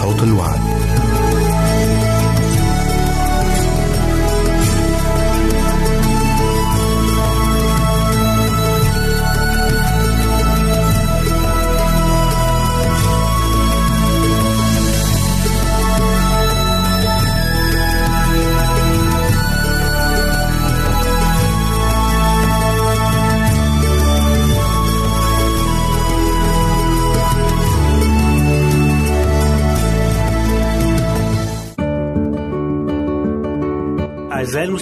صوت الوعد.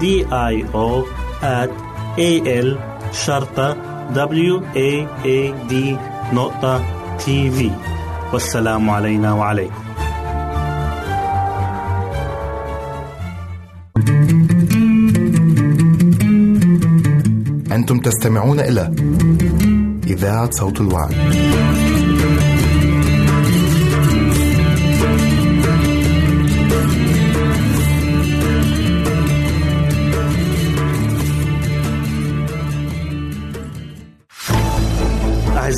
D I O at A L شرطة W A A D نقطة تي في والسلام علينا وعليكم أنتم تستمعون إلى إذاعة صوت الوعد.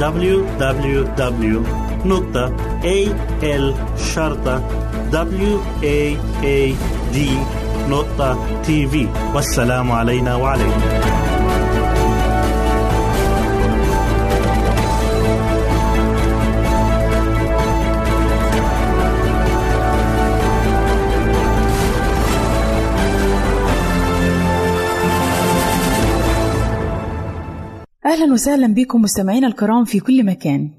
www.al-waad.tv والسلام علينا وعليكم وسهلا بكم مستمعينا الكرام في كل مكان.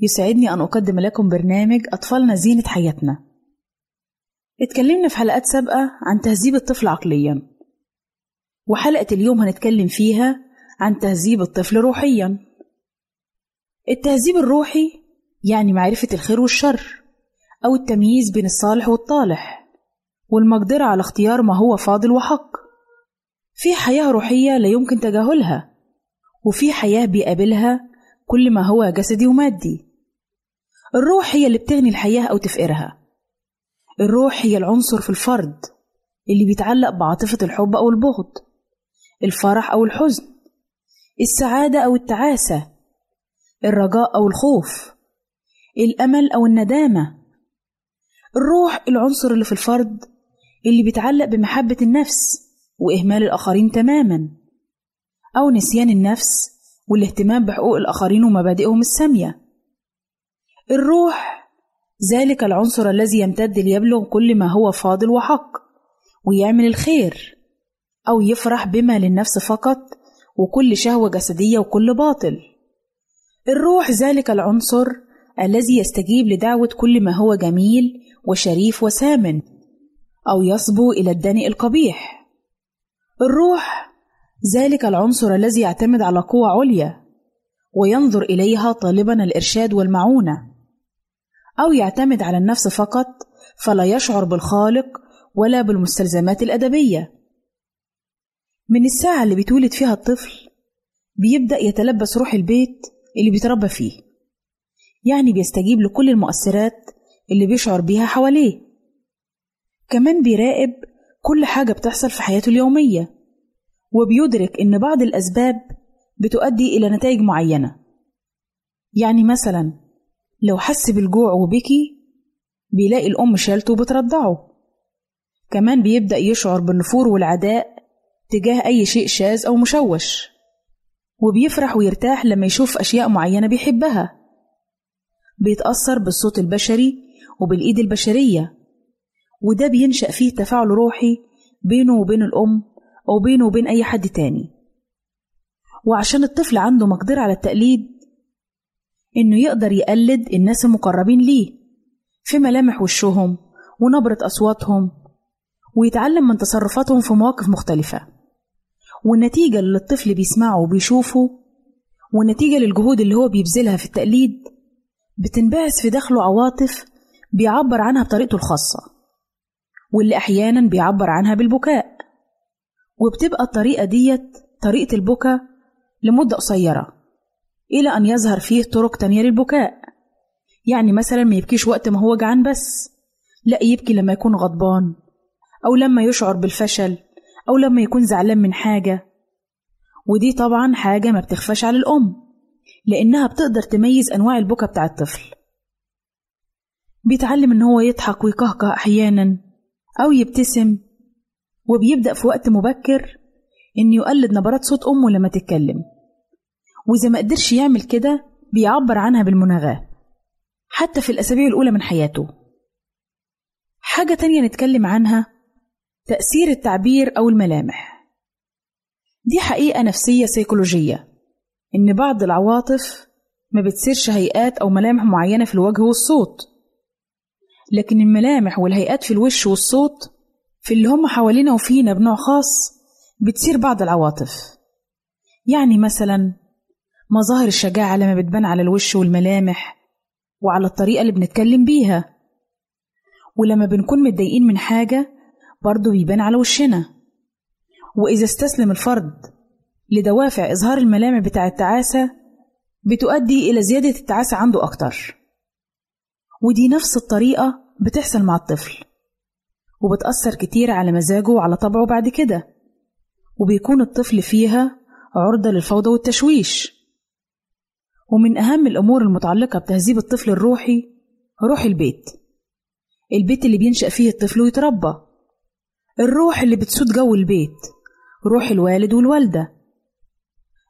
يسعدني أن أقدم لكم برنامج أطفالنا زينة حياتنا. اتكلمنا في حلقات سابقة عن تهذيب الطفل عقليا. وحلقة اليوم هنتكلم فيها عن تهذيب الطفل روحيا. التهذيب الروحي يعني معرفة الخير والشر أو التمييز بين الصالح والطالح والمقدرة على اختيار ما هو فاضل وحق. في حياة روحية لا يمكن تجاهلها. وفي حياة بيقابلها كل ما هو جسدي ومادي. الروح هي اللي بتغني الحياة أو تفقرها. الروح هي العنصر في الفرد اللي بيتعلق بعاطفة الحب أو البغض الفرح أو الحزن السعادة أو التعاسة الرجاء أو الخوف الأمل أو الندامة. الروح العنصر اللي في الفرد اللي بيتعلق بمحبة النفس وإهمال الآخرين تماماً. أو نسيان النفس والاهتمام بحقوق الآخرين ومبادئهم السامية. الروح ذلك العنصر الذي يمتد ليبلغ كل ما هو فاضل وحق ويعمل الخير أو يفرح بما للنفس فقط وكل شهوة جسدية وكل باطل. الروح ذلك العنصر الذي يستجيب لدعوة كل ما هو جميل وشريف وسامن أو يصبو إلى الدنيء القبيح. الروح ذلك العنصر الذي يعتمد على قوة عليا وينظر إليها طالبا الإرشاد والمعونة. أو يعتمد على النفس فقط فلا يشعر بالخالق ولا بالمستلزمات الأدبية. من الساعة اللي بيتولد فيها الطفل بيبدأ يتلبس روح البيت اللي بيتربى فيه. يعني بيستجيب لكل المؤثرات اللي بيشعر بيها حواليه. كمان بيراقب كل حاجة بتحصل في حياته اليومية. وبيدرك إن بعض الأسباب بتؤدي إلى نتائج معينة. يعني مثلا لو حس بالجوع وبكي بيلاقي الأم شالته وبترضعه. كمان بيبدأ يشعر بالنفور والعداء تجاه أي شيء شاذ أو مشوش وبيفرح ويرتاح لما يشوف أشياء معينة بيحبها. بيتأثر بالصوت البشري وبالإيد البشرية وده بينشأ فيه تفاعل روحي بينه وبين الأم أو بينه وبين أي حد تاني. وعشان الطفل عنده مقدرة على التقليد إنه يقدر يقلد الناس المقربين ليه في ملامح وشهم ونبرة أصواتهم ويتعلم من تصرفاتهم في مواقف مختلفة. والنتيجة اللي الطفل بيسمعه وبيشوفه والنتيجة للجهود اللي هو بيبذلها في التقليد بتنبعث في داخله عواطف بيعبر عنها بطريقته الخاصة واللي أحيانا بيعبر عنها بالبكاء. وبتبقى الطريقة ديت طريقة البكاء لمدة قصيرة إلى أن يظهر فيه طرق تانية للبكاء. يعني مثلا ما يبكيش وقت ما هو جعان بس لا يبكي لما يكون غضبان أو لما يشعر بالفشل أو لما يكون زعلان من حاجة. ودي طبعا حاجة ما بتخفاش على الأم لأنها بتقدر تميز أنواع البكا بتاع الطفل. بيتعلم إن هو يضحك ويكهكه أحيانا أو يبتسم وبيبدأ في وقت مبكر إنه يقلد نبرات صوت أمه لما تتكلم. وإذا ما قدرش يعمل كده بيعبر عنها بالمناغاة حتى في الأسابيع الأولى من حياته. حاجة تانية نتكلم عنها تأثير التعبير أو الملامح. دي حقيقة نفسية سيكولوجية إن بعض العواطف ما بتسيرش هيئات أو ملامح معينة في الوجه والصوت. لكن الملامح والهيئات في الوش والصوت في اللي هم حوالينا وفينا بنوع خاص بتسير بعض العواطف. يعني مثلا مظاهر الشجاعة لما بتبان على الوش والملامح وعلى الطريقة اللي بنتكلم بيها. ولما بنكون متضايقين من حاجة برضه بيبان على وشنا. وإذا استسلم الفرد لدوافع إظهار الملامح بتاع التعاسة بتؤدي إلى زيادة التعاسة عنده أكتر. ودي نفس الطريقة بتحصل مع الطفل. وبتأثر كتير على مزاجه وعلى طبعه بعد كده. وبيكون الطفل فيها عرضة للفوضى والتشويش. ومن أهم الأمور المتعلقة بتهذيب الطفل الروحي روح البيت. البيت اللي بينشأ فيه الطفل ويتربى. الروح اللي بتسود جو البيت روح الوالد والوالدة.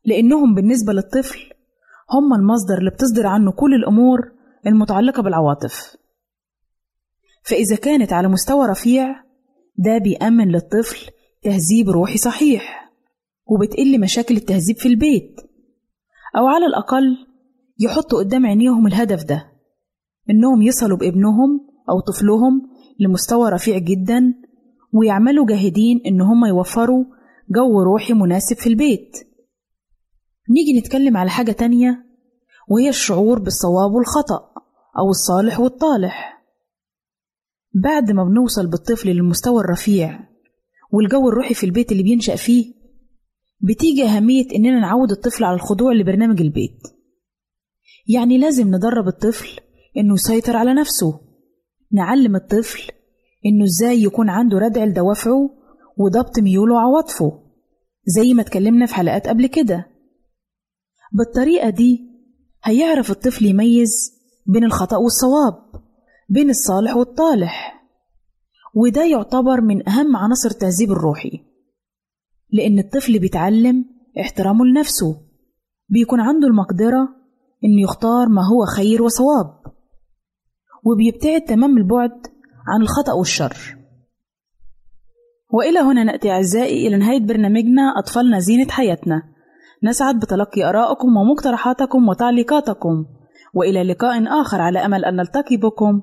لأنهم بالنسبة للطفل هم المصدر اللي بتصدر عنه كل الأمور المتعلقة بالعواطف. فإذا كانت على مستوى رفيع ده بيأمن للطفل تهذيب روحي صحيح وبتقل مشاكل التهذيب في البيت. أو على الأقل يحطوا قدام عينيهم الهدف ده إنهم يصلوا بابنهم أو طفلهم لمستوى رفيع جدا ويعملوا جاهدين إن هم يوفروا جو روحي مناسب في البيت. نيجي نتكلم على حاجة تانية وهي الشعور بالصواب والخطأ أو الصالح والطالح. بعد ما بنوصل بالطفل للمستوى الرفيع والجو الروحي في البيت اللي بينشأ فيه بتيجي أهمية إننا نعود الطفل على الخضوع لبرنامج البيت. يعني لازم ندرب الطفل إنه يسيطر على نفسه. نعلم الطفل إنه إزاي يكون عنده ردع لدوافعه وضبط ميوله وعواطفه زي ما اتكلمنا في حلقات قبل كده. بالطريقة دي هيعرف الطفل يميز بين الخطأ والصواب. بين الصالح والطالح وده يعتبر من أهم عناصر التهذيب الروحي لأن الطفل بيتعلم احترامه لنفسه بيكون عنده المقدرة إنه يختار ما هو خير وصواب وبيبتعد تمام البعد عن الخطأ والشر. وإلى هنا نأتي أعزائي إلى نهاية برنامجنا أطفالنا زينة حياتنا. نسعد بتلقي آرائكم ومقترحاتكم وتعليقاتكم وإلى لقاء آخر على أمل أن نلتقي بكم.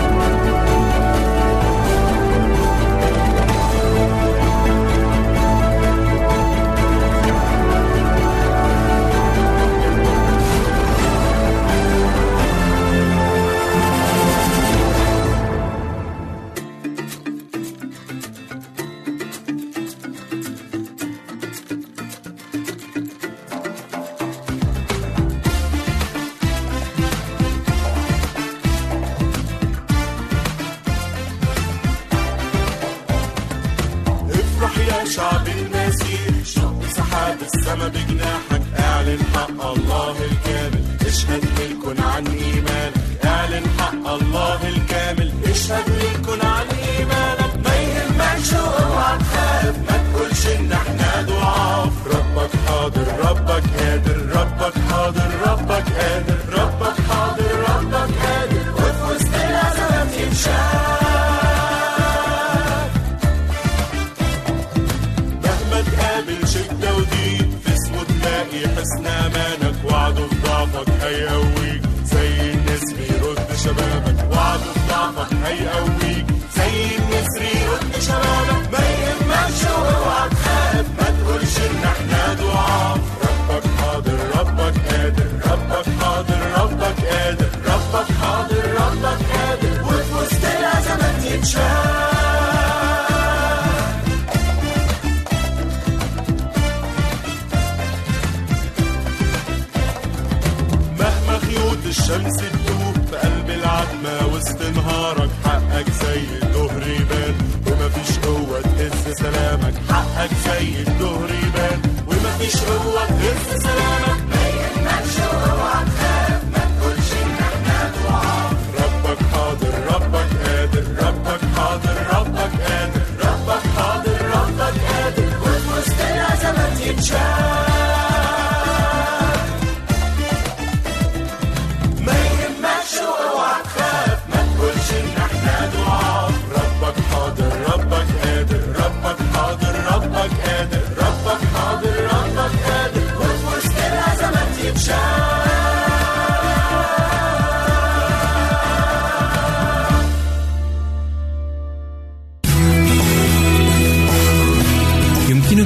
تدوب في قلب العتمة وسط نهارك حقك زي الظهر يبان ومفيش قوة تهز سلامك. حقك زي الظهر يبان ومفيش قوة تهز سلامك. ما يهمكش اوعى تخاف ما تقولش ان إحنا ضعاف ربك حاضر ربك قادر ربك حاضر ربك قادر ربك حاضر ربك قادر. وفي وسط الأزمات يتشاف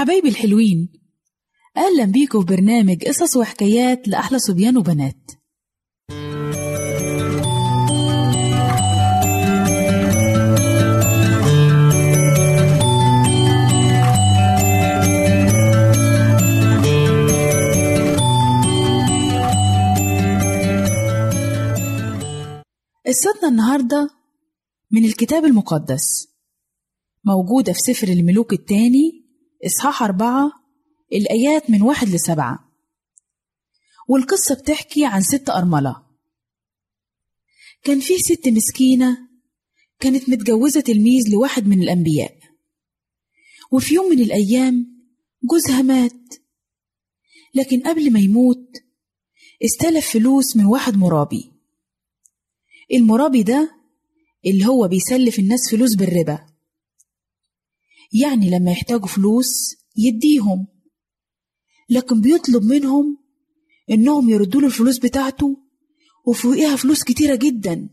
حبايبي الحلوين أهلا بيكم في برنامج قصص وحكايات لأحلى صبيان وبنات. قصتنا النهاردة من الكتاب المقدس موجودة في سفر الملوك الثاني إصحاح أربعة الآيات من واحد لسبعة. والقصة بتحكي عن ست أرملة. كان في ست مسكينة كانت متجوزة تلميذ لواحد من الأنبياء. وفي يوم من الأيام جوزها مات. لكن قبل ما يموت استلف فلوس من واحد مرابي. المرابي ده اللي هو بيسلف الناس فلوس بالربا. يعني لما يحتاجوا فلوس يديهم. لكن بيطلب منهم إنهم يردوا له الفلوس بتاعته وفوقيها فلوس كتيرة جدا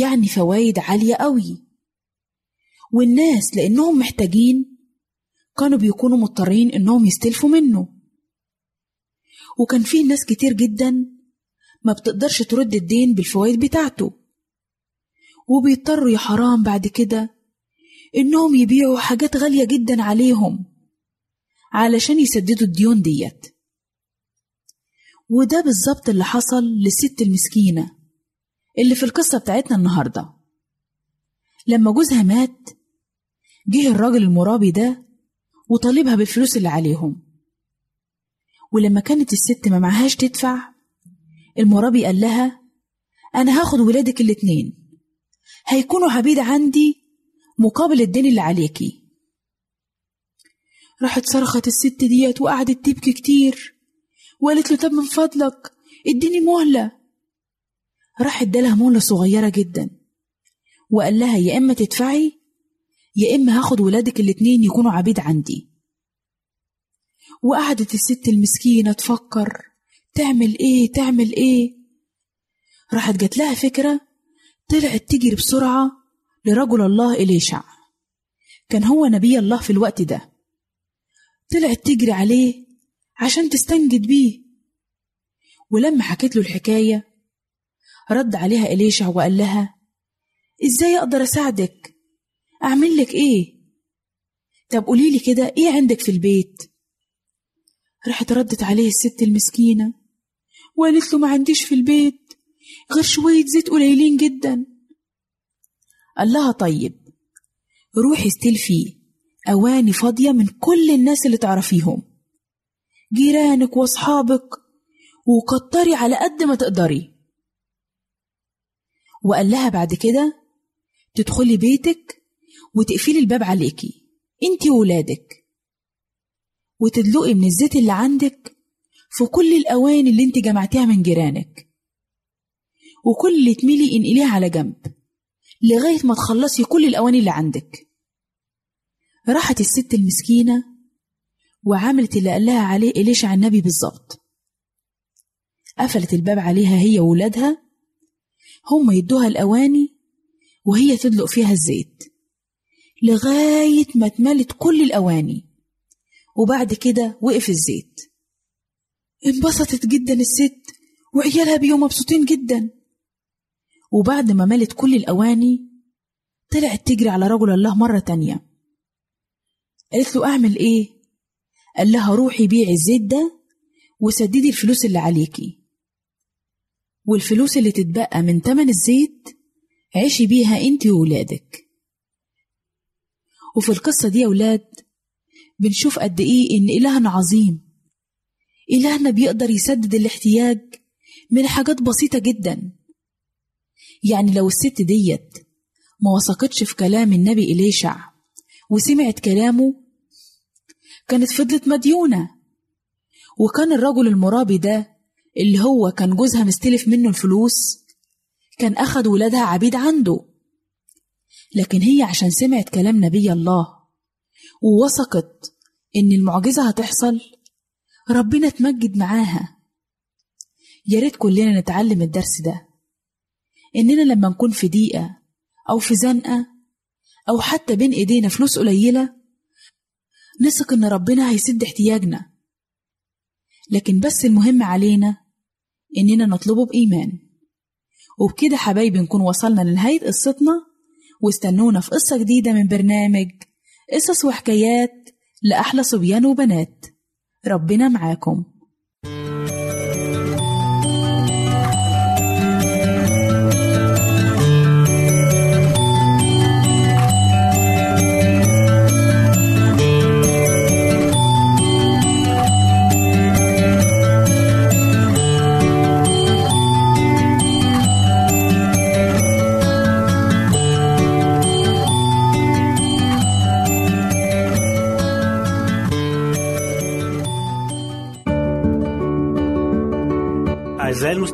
يعني فوايد عالية قوي. والناس لأنهم محتاجين كانوا بيكونوا مضطرين إنهم يستلفوا منه. وكان فيه ناس كتير جدا ما بتقدرش ترد الدين بالفوائد بتاعته. وبيضطروا يا حرام بعد كده إنهم يبيعوا حاجات غالية جدا عليهم علشان يسددوا الديون ديت. وده بالظبط اللي حصل للست المسكينة اللي في القصة بتاعتنا النهاردة. لما جوزها مات جه الراجل المرابي ده وطالبها بالفلوس اللي عليهم. ولما كانت الست ما معهاش تدفع المرابي قال لها أنا هاخد ولادك الاتنين. هيكونوا عبيد عندي مقابل الدين اللي عليكي راحت صرخت الست ديت وقعدت تبكي كتير. وقالت له طب من فضلك اديني مهلة. راح ادالها مهلة صغيرة جدا. وقال لها يا إما تدفعي يا إما هاخد ولادك الاتنين يكونوا عبيد عندي. وقعدت الست المسكينة تفكر تعمل إيه تعمل إيه؟ راحت جات لها فكرة طلعت تجري بسرعة لرجل الله إليشع. كان هو نبي الله في الوقت ده. طلعت تجري عليه عشان تستنجد بيه. ولما حكت له الحكاية رد عليها إليشع وقال لها إزاي أقدر أساعدك؟ أعمل لك إيه؟ طب قوليلي كده إيه عندك في البيت؟ راحت ردت عليه الست المسكينة وقالت له ما عنديش في البيت غير شوية زيت قليلين جدا. قال لها طيب روحي استلفي أواني فاضية من كل الناس اللي تعرفيهم. جيرانك وأصحابك وكتري على قد ما تقدري. وقال لها بعد كده تدخلي بيتك وتقفلي الباب عليكي انتي وولادك. وتدلقي من الزيت اللي عندك في كل الأواني اللي انت جمعتيها من جيرانك. وكل اللي تميلي انقليها على جنب. لغاية ما تخلصي كل الأواني اللي عندك. راحت الست المسكينة وعملت اللي قال لها عليه إليشع النبي بالظبط. قفلت الباب عليها هي وولادها. هم يدوها الأواني وهي تدلق فيها الزيت لغاية ما اتملت كل الأواني. وبعد كده وقف الزيت. انبسطت جدا الست وعيالها بيهم مبسوطين جدا. وبعد ما ملت كل الأواني طلعت تجري على رجل الله مرة تانية. قالت له أعمل إيه؟ قال لها روحي بيعي الزيت ده وسددي الفلوس اللي عليكي. والفلوس اللي تتبقى من تمن الزيت عيشي بيها أنت وولادك وفي القصة دي يا ولاد بنشوف قد إيه إن إلهنا عظيم. إلهنا بيقدر يسدد الاحتياج من حاجات بسيطة جدا. يعني لو الست ديت ما وثقتش في كلام النبي إليشع وسمعت كلامه كانت فضلت مديونة. وكان الرجل المرابي ده اللي هو كان جوزها مستلف منه الفلوس كان أخد ولادها عبيد عنده. لكن هي عشان سمعت كلام نبي الله ووثقت إن المعجزة هتحصل ربنا تمجد معاها. يا ريت كلنا نتعلم الدرس ده. إننا لما نكون في ضيقة أو في زنقة أو حتى بين إيدينا فلوس قليلة نثق إن ربنا هيسد احتياجنا. لكن بس المهم علينا إننا نطلبه بإيمان. وبكده حبايبي نكون وصلنا لنهاية قصتنا. واستنونا في قصة جديدة من برنامج قصص وحكايات لأحلى صبيان وبنات. ربنا معاكم.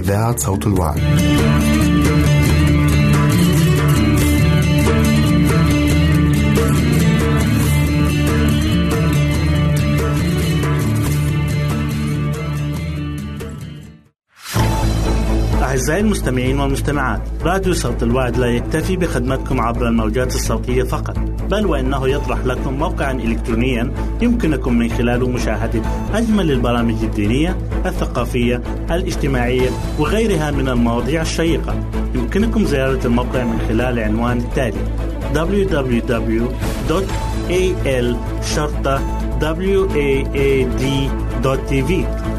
إذاعة صوت الوعي. أعزائي المستمعين والمستمعات راديو صوت الوعد لا يكتفي بخدمتكم عبر الموجات الصوتية فقط بل وإنه يطرح لكم موقعا إلكترونيا يمكنكم من خلاله مشاهدة أجمل البرامج الدينية الثقافية الاجتماعية وغيرها من المواضيع الشيقة. يمكنكم زيارة الموقع من خلال العنوان التالي www.al-waad.tv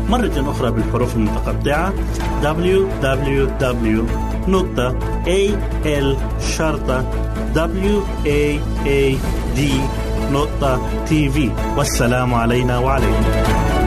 مرة أخرى بالحروف المتقطعة www.al-waad.tv والسلام علينا وعليكم.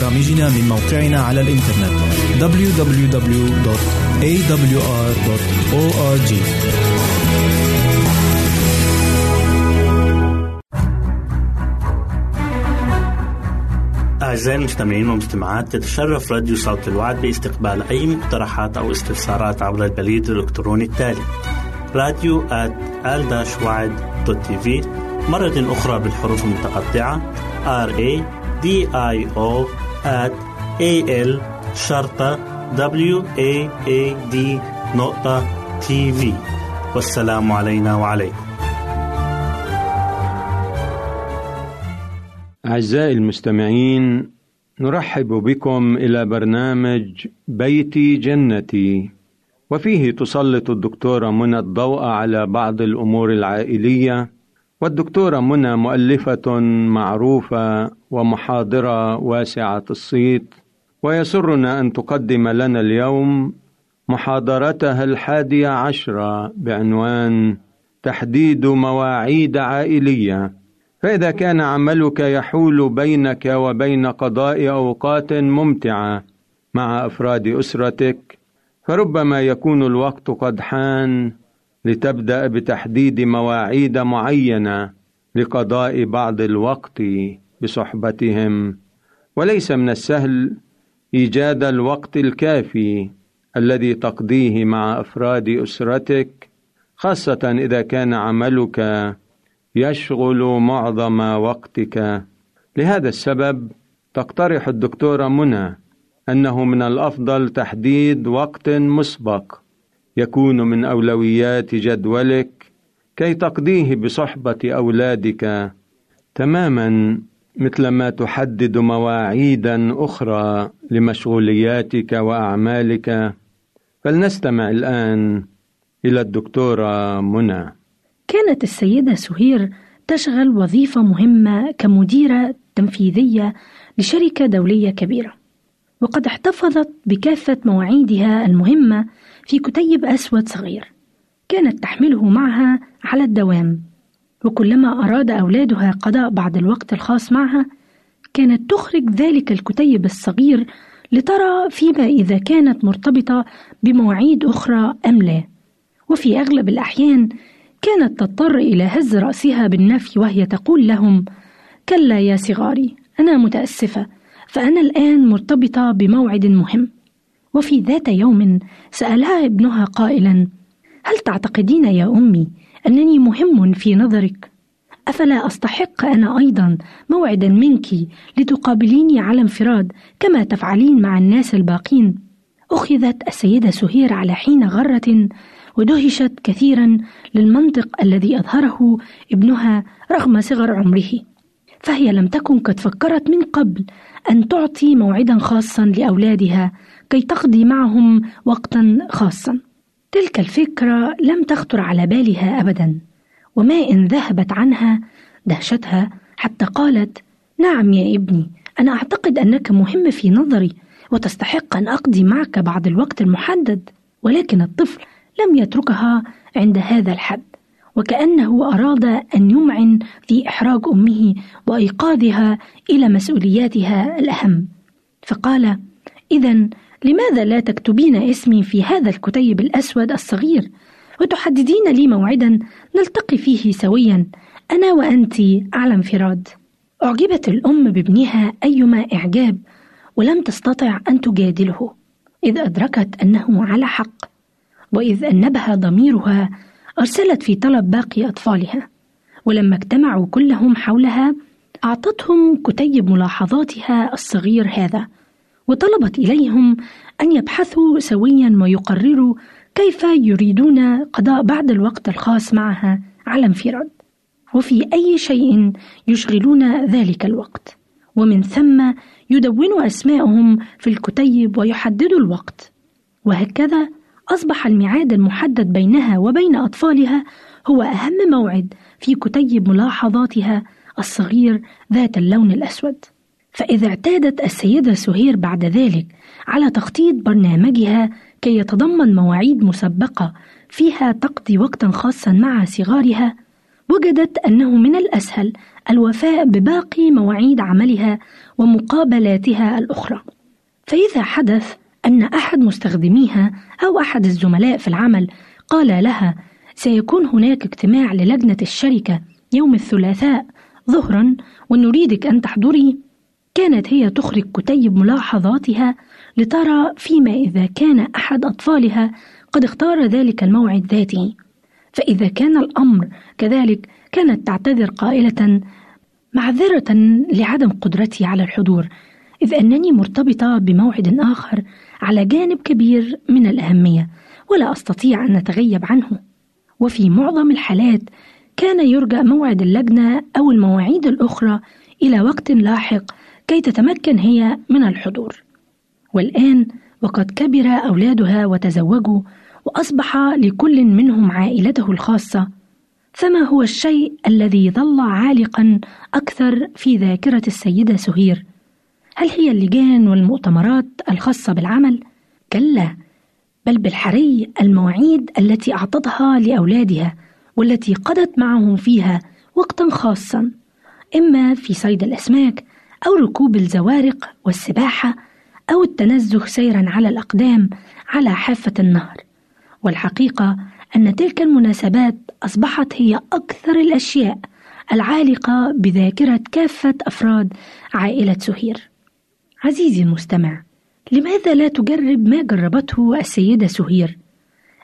برامجنا من موقعنا على الإنترنت www.awr.org أعزائي المستمعين والمستمعات تتشرف راديو صوت الوعد باستقبال أي مقترحات أو استفسارات عبر البريد الإلكتروني التالي راديو في مرة أخرى بالحروف المتقطعة R A D I O at A L شرطة W A A D نقطة تي في والسلام علينا وعليكم. أعزائي المستمعين نرحب بكم إلى برنامج بيتي جنتي. وفيه تسلط الدكتورة منى الضوء على بعض الأمور العائلية والدكتورة منى مؤلفة معروفة ومحاضرة واسعة الصيت ويسرنا أن تقدم لنا اليوم محاضرتها الحادية عشرة بعنوان تحديد مواعيد عائلية. فإذا كان عملك يحول بينك وبين قضاء أوقات ممتعة مع أفراد أسرتك فربما يكون الوقت قد حان لتبدأ بتحديد مواعيد معينة لقضاء بعض الوقت بصحبتهم. وليس من السهل إيجاد الوقت الكافي الذي تقضيه مع أفراد أسرتك خاصة إذا كان عملك يشغل معظم وقتك. لهذا السبب تقترح الدكتورة منى أنه من الأفضل تحديد وقت مسبق. يكون من أولويات جدولك كي تقضيه بصحبة أولادك تماما مثلما تحدد مواعيدا أخرى لمشغولياتك وأعمالك. فلنستمع الآن إلى الدكتورة منى. كانت السيدة سهير تشغل وظيفة مهمة كمديرة تنفيذية لشركة دولية كبيرة. وقد احتفظت بكافة مواعيدها المهمة في كتيب أسود صغير كانت تحمله معها على الدوام. وكلما أراد أولادها قضاء بعض الوقت الخاص معها كانت تخرج ذلك الكتيب الصغير لترى فيما إذا كانت مرتبطة بمواعيد أخرى أم لا. وفي أغلب الأحيان كانت تضطر إلى هز رأسها بالنفي وهي تقول لهم: كلا يا صغاري، أنا متأسفة، فأنا الآن مرتبطة بموعد مهم. وفي ذات يوم سألها ابنها قائلا: هل تعتقدين يا أمي أنني مهم في نظرك؟ أفلا أستحق أنا أيضا موعدا منك لتقابليني على انفراد كما تفعلين مع الناس الباقين؟ أخذت السيدة سهير على حين غرة ودهشت كثيرا للمنطق الذي أظهره ابنها رغم صغر عمره فهي لم تكن قد فكرت من قبل أن تعطي موعدا خاصا لأولادها كي تقضي معهم وقتا خاصا. تلك الفكرة لم تخطر على بالها أبدا وما إن ذهبت عنها دهشتها حتى قالت نعم يا ابني أنا أعتقد أنك مهم في نظري وتستحق أن أقضي معك بعض الوقت المحدد ولكن الطفل لم يتركها عند هذا الحد. وكأنه أراد أن يمعن في إحراج أمه وإيقاظها إلى مسؤولياتها الأهم. فقال إذا لماذا لا تكتبين اسمي في هذا الكتيب الأسود الصغير؟ وتحددين لي موعدا نلتقي فيه سويا. أنا وأنت على انفراد أعجبت الأم بابنها أيما إعجاب ولم تستطع أن تجادله إذ أدركت أنه على حق وإذ أنبها ضميرها أرسلت في طلب باقي أطفالها ولما اجتمعوا كلهم حولها أعطتهم كتيب ملاحظاتها الصغير هذا وطلبت إليهم أن يبحثوا سويا ويقرروا كيف يريدون قضاء بعض الوقت الخاص معها على انفراد. وفي أي شيء يشغلون ذلك الوقت. ومن ثم يدونوا أسماءهم في الكتيب ويحددوا الوقت. وهكذا أصبح الميعاد المحدد بينها وبين أطفالها هو أهم موعد في كتيب ملاحظاتها الصغير ذات اللون الأسود. فإذا اعتادت السيدة سهير بعد ذلك على تخطيط برنامجها كي يتضمن مواعيد مسبقة فيها تقضي وقتا خاصا مع صغارها وجدت أنه من الأسهل الوفاء بباقي مواعيد عملها ومقابلاتها الأخرى. فإذا حدث أن أحد مستخدميها أو أحد الزملاء في العمل. قال لها سيكون هناك اجتماع للجنة الشركة يوم الثلاثاء ظهرا ونريدك أن تحضري. كانت هي تخرج كتيب ملاحظاتها لترى فيما إذا كان أحد أطفالها قد اختار ذلك الموعد ذاته فإذا كان الأمر كذلك كانت تعتذر قائلة معذرة لعدم قدرتي على الحضور إذ أنني مرتبطة بموعد آخر على جانب كبير من الأهمية ولا أستطيع أن أتغيب عنه. وفي معظم الحالات كان يرجى موعد اللجنة أو المواعيد الأخرى إلى وقت لاحق كي تتمكن هي من الحضور. والآن وقد كبر أولادها وتزوجوا وأصبح لكل منهم عائلته الخاصة. فما هو الشيء الذي ظل عالقا أكثر في ذاكرة السيدة سهير؟ هل هي اللجان والمؤتمرات الخاصة بالعمل؟ كلا بل بالحري المواعيد التي أعطتها لأولادها والتي قضت معهم فيها وقتا خاصا إما في صيد الأسماك أو ركوب الزوارق والسباحة أو التنزه سيرا على الأقدام على حافة النهر والحقيقة أن تلك المناسبات أصبحت هي أكثر الأشياء العالقة بذاكرة كافة أفراد عائلة سهير. عزيزي المستمع، لماذا لا تجرب ما جربته السيدة سهير؟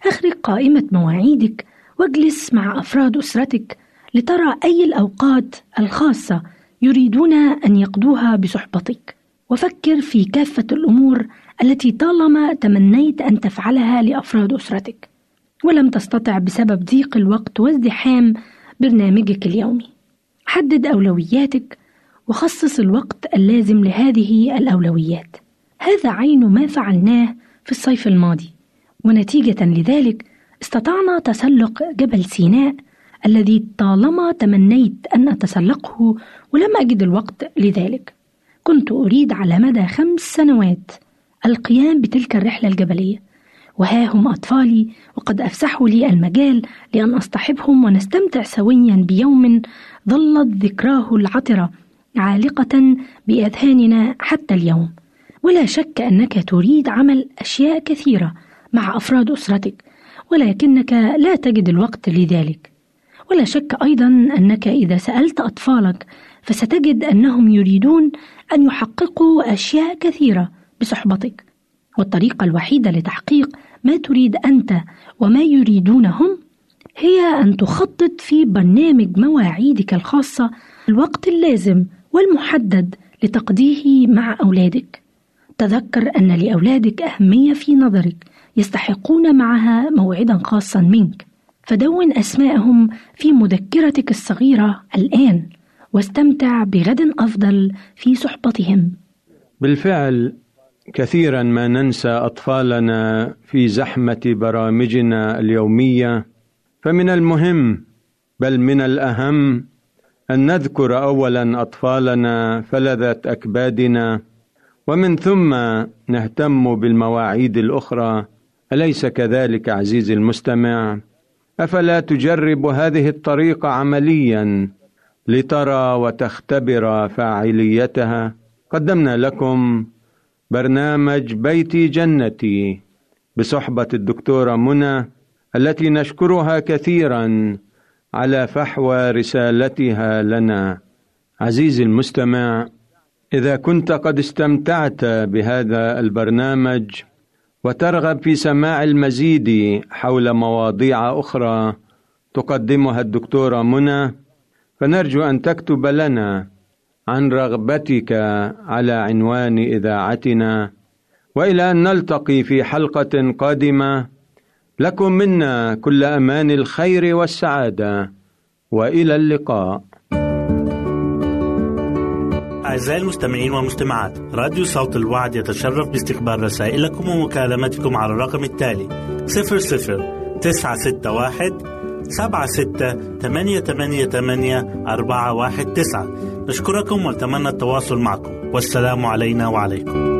أخرج قائمة مواعيدك واجلس مع أفراد أسرتك لترى أي الأوقات الخاصة يريدون أن يقضوها بصحبتك، وفكر في كافة الأمور التي طالما تمنيت أن تفعلها لأفراد أسرتك. ولم تستطع بسبب ضيق الوقت وازدحام برنامجك اليومي. حدد أولوياتك وخصص الوقت اللازم لهذه الأولويات. هذا عين ما فعلناه في الصيف الماضي، ونتيجة لذلك استطعنا تسلق جبل سيناء الذي طالما تمنيت أن أتسلقه ولم أجد الوقت لذلك. كنت أريد على مدى خمس سنوات القيام بتلك الرحلة الجبلية. وها هم أطفالي وقد أفسحوا لي المجال لأن أصطحبهم ونستمتع سويا بيوم ظلت ذكراه العطرة عالقة بأذهاننا حتى اليوم. ولا شك أنك تريد عمل أشياء كثيرة مع أفراد أسرتك ولكنك لا تجد الوقت لذلك. ولا شك أيضا أنك إذا سألت أطفالك فستجد أنهم يريدون أن يحققوا أشياء كثيرة بصحبتك. والطريقة الوحيدة لتحقيق ما تريد أنت وما يريدون هم هي أن تخطط في برنامج مواعيدك الخاصة الوقت اللازم والمحدد لتقضيه مع أولادك. تذكر أن لأولادك أهمية في نظرك يستحقون معها موعدا خاصا منك. فدون أسماءهم في مذكرتك الصغيرة الآن واستمتع بغد أفضل في صحبتهم. بالفعل كثيرا ما ننسى أطفالنا في زحمة برامجنا اليومية فمن المهم بل من الأهم أن نذكر اولا أطفالنا فلذه أكبادنا ومن ثم نهتم بالمواعيد الأخرى. أليس كذلك عزيزي المستمع؟ أفلا تجرب هذه الطريقة عمليا لترى وتختبر فاعليتها. قدمنا لكم برنامج بيتي جنتي بصحبة الدكتورة منى التي نشكرها كثيرا على فحوى رسالتها لنا. عزيزي المستمع إذا كنت قد استمتعت بهذا البرنامج وترغب في سماع المزيد حول مواضيع أخرى تقدمها الدكتورة منى فنرجو أن تكتب لنا عن رغبتك على عنوان إذاعتنا. وإلى أن نلتقي في حلقة قادمة لكم منا كل أمان الخير والسعادة وإلى اللقاء. أعزائي المستمعين والمستمعات راديو صوت الوعد يتشرف باستقبال رسائلكم ومكالمتكم على الرقم التالي 00 961 سبعة ستة ثمانية ثمانية ثمانية أربعة واحد تسعة. نشكركم ونتمنى التواصل معكم. والسلام علينا وعليكم.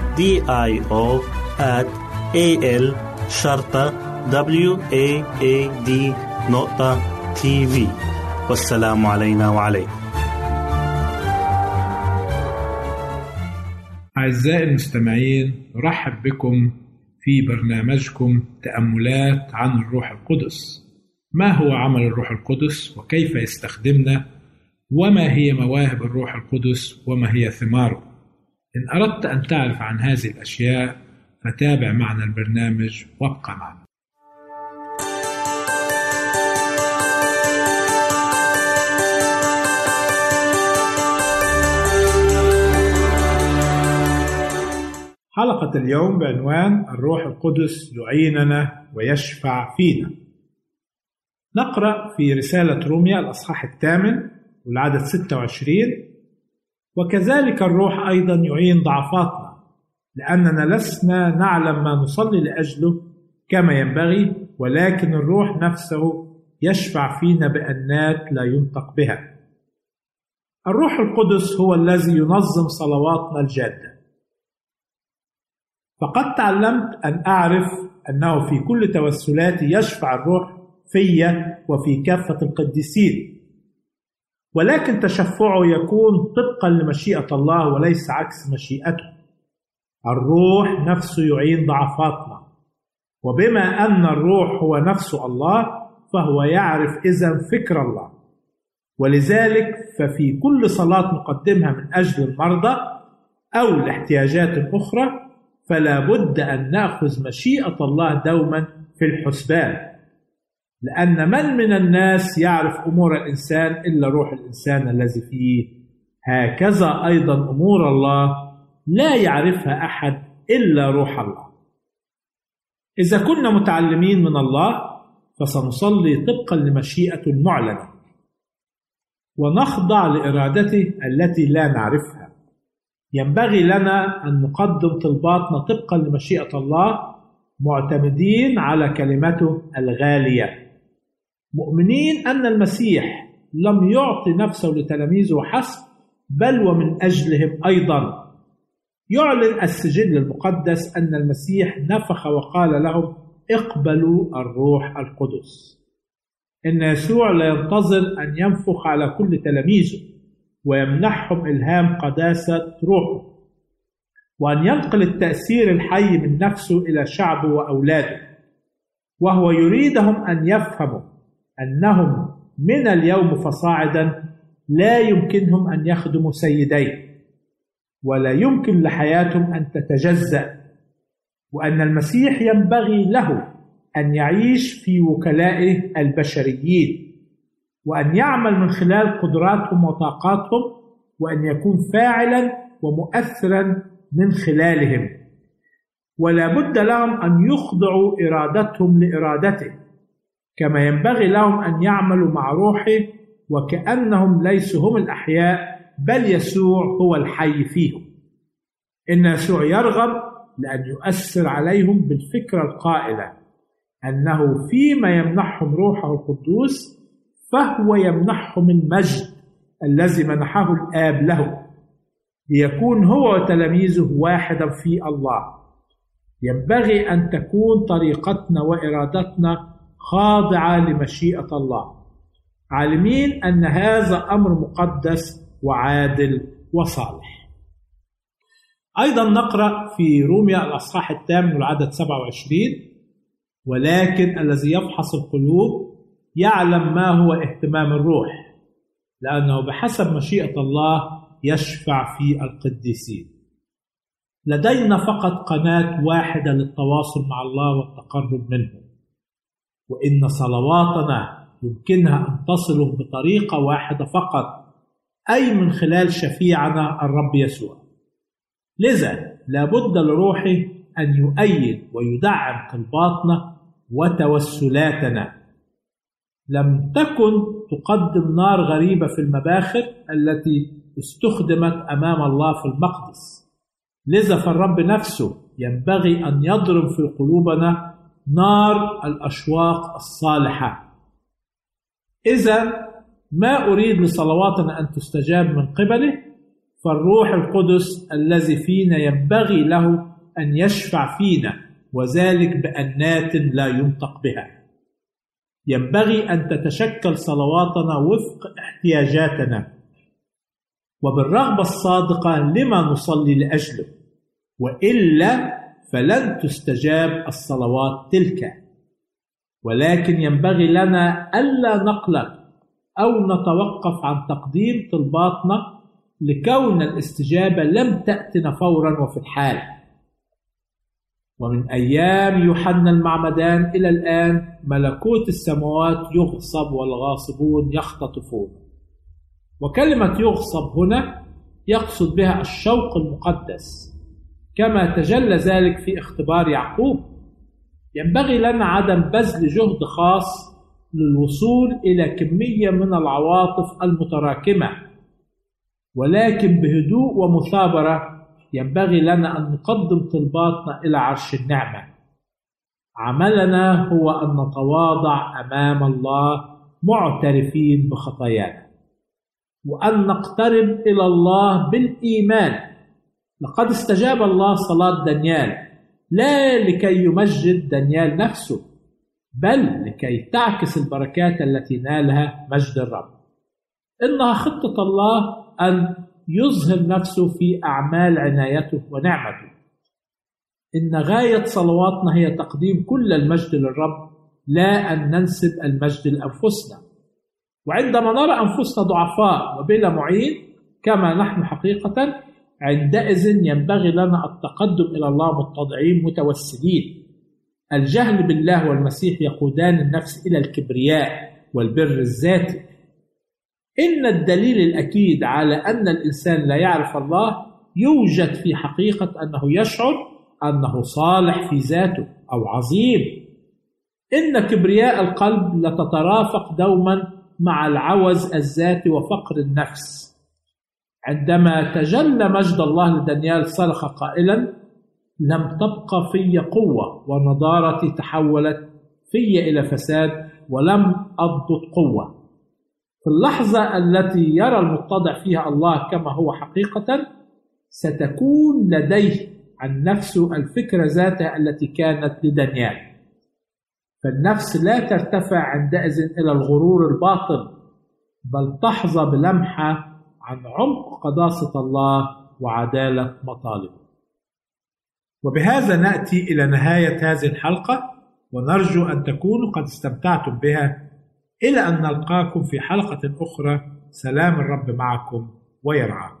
D I O at A L شرطة W A A D نقطة تي في والسلام علينا وعليكم. أعزائي المستمعين نرحب بكم في برنامجكم تأملات عن الروح القدس. ما هو عمل الروح القدس وكيف يستخدمنا؟ وما هي مواهب الروح القدس؟ وما هي ثماره؟ إن أردت أن تعرف عن هذه الأشياء فتابع معنا البرنامج وابقى معنا حلقة اليوم بعنوان الروح القدس يعيننا ويشفع فينا. نقرأ في رسالة روميا الأصحاح الثامن والعدد 26 وكذلك الروح أيضا يعين ضعفاتنا لأننا لسنا نعلم ما نصلي لأجله كما ينبغي ولكن الروح نفسه يشفع فينا بأنات لا ينطق بها. الروح القدس هو الذي ينظم صلواتنا الجادة فقد تعلمت أن أعرف أنه في كل توسلاتي يشفع الروح في وفي كافة القديسين ولكن تشفعه يكون طبقا لمشيئة الله وليس عكس مشيئته. الروح نفسه يعين ضعفاتنا وبما أن الروح هو نفس الله فهو يعرف إذا فكر الله. ولذلك ففي كل صلاة نقدمها من أجل المرضى أو الاحتياجات الأخرى فلا بد أن نأخذ مشيئة الله دوما في الحسبان. لأن من من الناس يعرف أمور الإنسان إلا روح الإنسان الذي فيه. هكذا أيضا أمور الله لا يعرفها أحد إلا روح الله. إذا كنا متعلمين من الله فسنصلي طبقا لمشيئة المعلنة ونخضع لإرادته التي لا نعرفها. ينبغي لنا أن نقدم طلباتنا طبقا لمشيئة الله معتمدين على كلمته الغالية. مؤمنين أن المسيح لم يعطي نفسه لتلاميذه حسب بل ومن أجلهم أيضا. يعلن السجل المقدس أن المسيح نفخ وقال لهم اقبلوا الروح القدس. إن يسوع لا ينتظر أن ينفخ على كل تلاميذه ويمنحهم إلهام قداسة روحه وأن ينقل التأثير الحي من نفسه إلى شعبه وأولاده وهو يريدهم أن يفهموا أنهم من اليوم فصاعدا لا يمكنهم أن يخدموا سيدين ولا يمكن لحياتهم أن تتجزأ وأن المسيح ينبغي له أن يعيش في وكلائه البشريين وأن يعمل من خلال قدراتهم وطاقاتهم وأن يكون فاعلا ومؤثرا من خلالهم. ولا بد لهم أن يخضعوا إرادتهم لإرادته. كما ينبغي لهم أن يعملوا مع روحه وكأنهم ليسوا هم الأحياء بل يسوع هو الحي فيهم. إن يسوع يرغب لأن يؤثر عليهم بالفكرة القائلة أنه فيما يمنحهم روحه القدوس فهو يمنحهم المجد الذي منحه الآب له ليكون هو وتلاميذه واحدا في الله. ينبغي أن تكون طريقتنا وإرادتنا خاضعة لمشيئة الله. عالمين أن هذا أمر مقدس وعادل وصالح. أيضا نقرأ في روميا الأصحاح الثامن والعدد 27 ولكن الذي يفحص القلوب يعلم ما هو اهتمام الروح لأنه بحسب مشيئة الله يشفع في القديسين. لدينا فقط قناة واحدة للتواصل مع الله والتقرب منه. وإن صلواتنا يمكنها أن تصل بطريقة واحدة فقط أي من خلال شفيعنا الرب يسوع. لذا لابد لروحه أن يؤيد ويدعم طلباتنا وتوسلاتنا. لم تكن تقدم نار غريبة في المباخر التي استخدمت أمام الله في المقدس. لذا فالرب نفسه ينبغي أن يضرب في قلوبنا نار الأشواق الصالحة. إذا ما أريد لصلواتنا أن تستجاب من قبله فالروح القدس الذي فينا ينبغي له أن يشفع فينا وذلك بأنات لا ينطق بها. ينبغي أن تتشكل صلواتنا وفق احتياجاتنا. وبالرغبة الصادقة لما نصلي لأجله؟ وإلا فلن تستجاب الصلوات تلك. ولكن ينبغي لنا ألا نقلق أو نتوقف عن تقديم طلباتنا لكون الاستجابة لم تأتنا فورا وفي الحال. ومن أيام يوحنا المعمدان إلى الآن ملكوت السماوات يغصب والغاصبون يختطفون. وكلمة يغصب هنا يقصد بها الشوق المقدس. كما تجلى ذلك في اختبار يعقوب. ينبغي لنا عدم بذل جهد خاص للوصول إلى كمية من العواطف المتراكمة. ولكن بهدوء ومثابرة ينبغي لنا أن نقدم طلباتنا إلى عرش النعمة. عملنا هو أن نتواضع أمام الله معترفين بخطايانا. وأن نقترب إلى الله بالإيمان. لقد استجاب الله صلاة دانيال. لا لكي يمجد دانيال نفسه بل لكي تعكس البركات التي نالها مجد الرب. إنها خطة الله أن يظهر نفسه في أعمال عنايته ونعمته. إن غاية صلواتنا هي تقديم كل المجد للرب لا أن ننسب المجد لأنفسنا. وعندما نرى أنفسنا ضعفاء وبلا معين كما نحن حقيقة عندئذ ينبغي لنا التقدم إلى الله متضعين متوسلين الجهل بالله والمسيح يقودان النفس إلى الكبرياء والبر الذاتي. إن الدليل الأكيد على أن الإنسان لا يعرف الله يوجد في حقيقة أنه يشعر أنه صالح في ذاته أو عظيم. إن كبرياء القلب لتترافق دوما مع العوز الذاتي وفقر النفس. عندما تجلى مجد الله لدانيال صرخ قائلا لم تبقى في قوة ونضارتي تحولت في إلى فساد ولم أضبط قوة. في اللحظة التي يرى المتضع فيها الله كما هو حقيقة ستكون لديه عن نفسه الفكرة ذاتها التي كانت لدانيال. فالنفس لا ترتفع عندئذ إلى الغرور الباطل بل تحظى بلمحة عن عمق قداسة الله وعدالة مطالبه. وبهذا نأتي إلى نهاية هذه الحلقة ونرجو أن تكونوا قد استمتعتم بها. إلى أن نلقاكم في حلقة أخرى سلام الرب معكم ويرعاكم.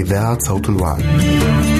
إذاعة صوت الوعد.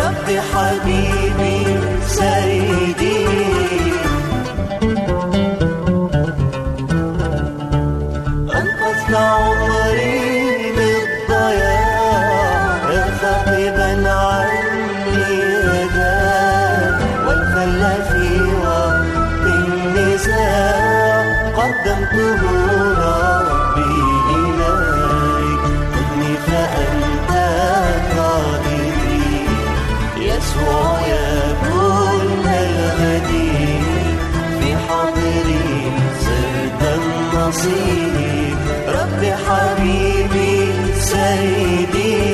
ربي حبيبي النصيب ربي حبيبي سيدي.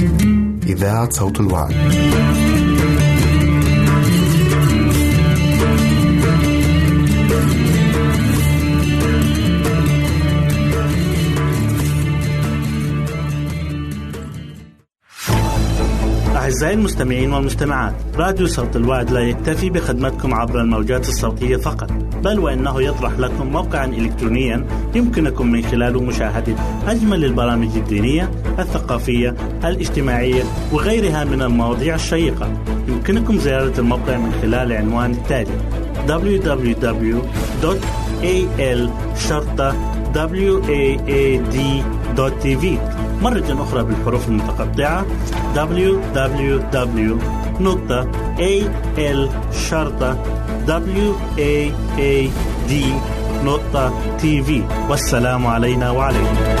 إذاعة صوت الوعد. أعزائي المستمعين والمستمعات راديو صوت الوعد لا يكتفي بخدمتكم عبر الموجات الصوتية فقط بل وإنه يطرح لكم موقعا إلكترونيا يمكنكم من خلاله مشاهدة أجمل البرامج الدينية الثقافية الاجتماعية وغيرها من المواضيع الشيقة. يمكنكم زيارة الموقع من خلال العنوان التالي www.al waad.tv مرة أخرى بالحروف المتقطعة www.al-waad.tv والسلام علينا وعليكم.